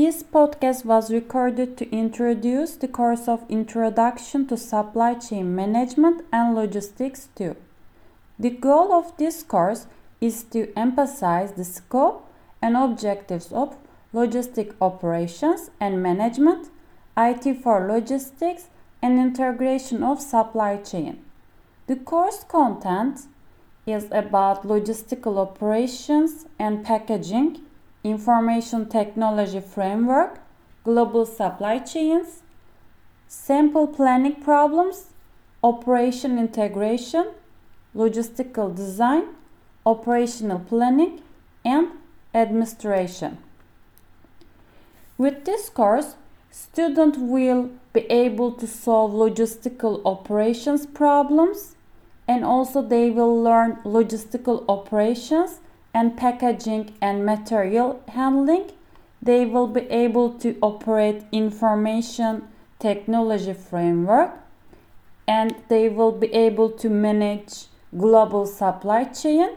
This podcast was recorded to introduce the course of Introduction to Supply Chain Management and Logistics 2. The goal of this course is to emphasize the scope and objectives of logistic operations and management, IT for logistics, and integration of supply chain. The course content is about logistical operations and packaging, information technology framework, global supply chains, sample planning problems, operation integration, logistical design, operational planning, and administration. With this course, student will be able to solve logistical operations problems and also they will learn logistical operations and packaging and material handling. They will be able to operate information technology framework and they will be able to manage global supply chain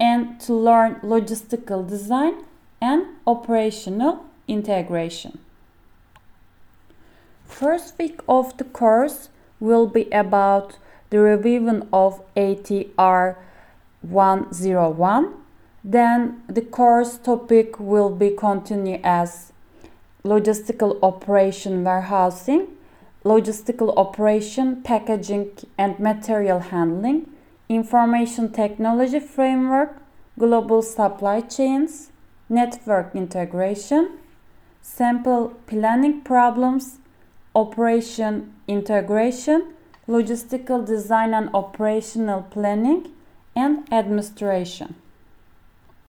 and to learn logistical design and operational integration. First week of the course will be about the revision of ATR 101. Then the course topic will be continue as logistical operation warehousing, logistical operation packaging and material handling, information technology framework, global supply chains, network integration, sample planning problems, operation integration, logistical design and operational planning, and administration.